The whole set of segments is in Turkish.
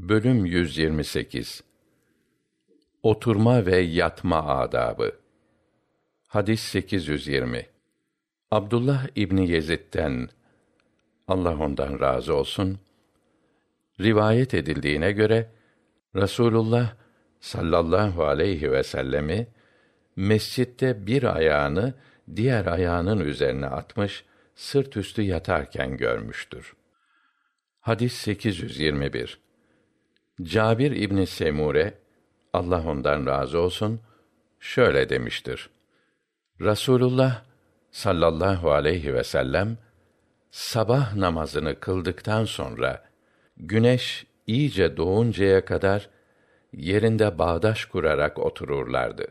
Bölüm 128 Oturma ve yatma adabı. Hadis 820. Abdullah İbni Yezid'den Allah ondan razı olsun rivayet edildiğine göre Rasulullah sallallahu aleyhi ve sellemi mescitte bir ayağını diğer ayağının üzerine atmış sırt üstü yatarken görmüştür. Hadis 821. Cabir İbni Semure Allah ondan razı olsun şöyle demiştir. Rasulullah sallallahu aleyhi ve sellem sabah namazını kıldıktan sonra güneş iyice doğuncaya kadar yerinde bağdaş kurarak otururlardı.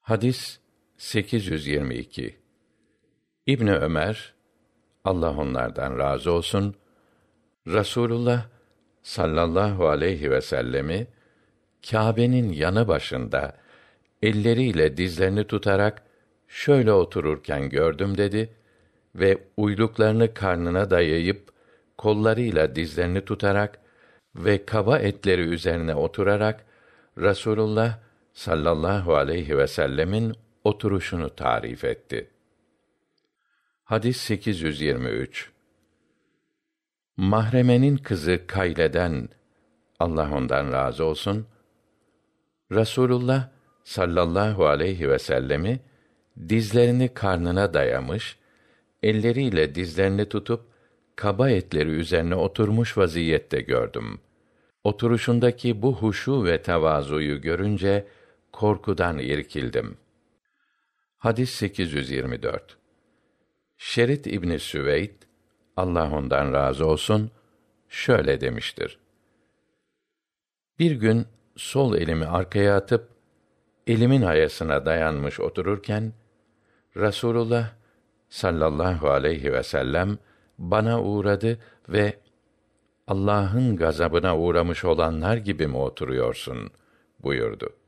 Hadis 822. İbn Ömer Allah onlardan razı olsun Rasulullah sallallahu aleyhi ve sellemi Kâbe'nin yanı başında elleriyle dizlerini tutarak şöyle otururken gördüm dedi ve uyluklarını karnına dayayıp kollarıyla dizlerini tutarak ve kaba etleri üzerine oturarak Rasulullah sallallahu aleyhi ve sellemin oturuşunu tarif etti. Hadis 823 Mahremenin kızı Kayleden Allah ondan razı olsun Rasulullah sallallahu aleyhi ve sellemi dizlerini karnına dayamış, elleriyle dizlerini tutup kaba etleri üzerine oturmuş vaziyette gördüm. Oturuşundaki bu huşu ve tevazuyu görünce korkudan irkildim. Hadis 824. Şerit İbni Süveyd Allah ondan razı olsun şöyle demiştir. Bir gün sol elimi arkaya atıp elimin ayasına dayanmış otururken Rasulullah sallallahu aleyhi ve sellem bana uğradı ve Allah'ın gazabına uğramış olanlar gibi mi oturuyorsun buyurdu.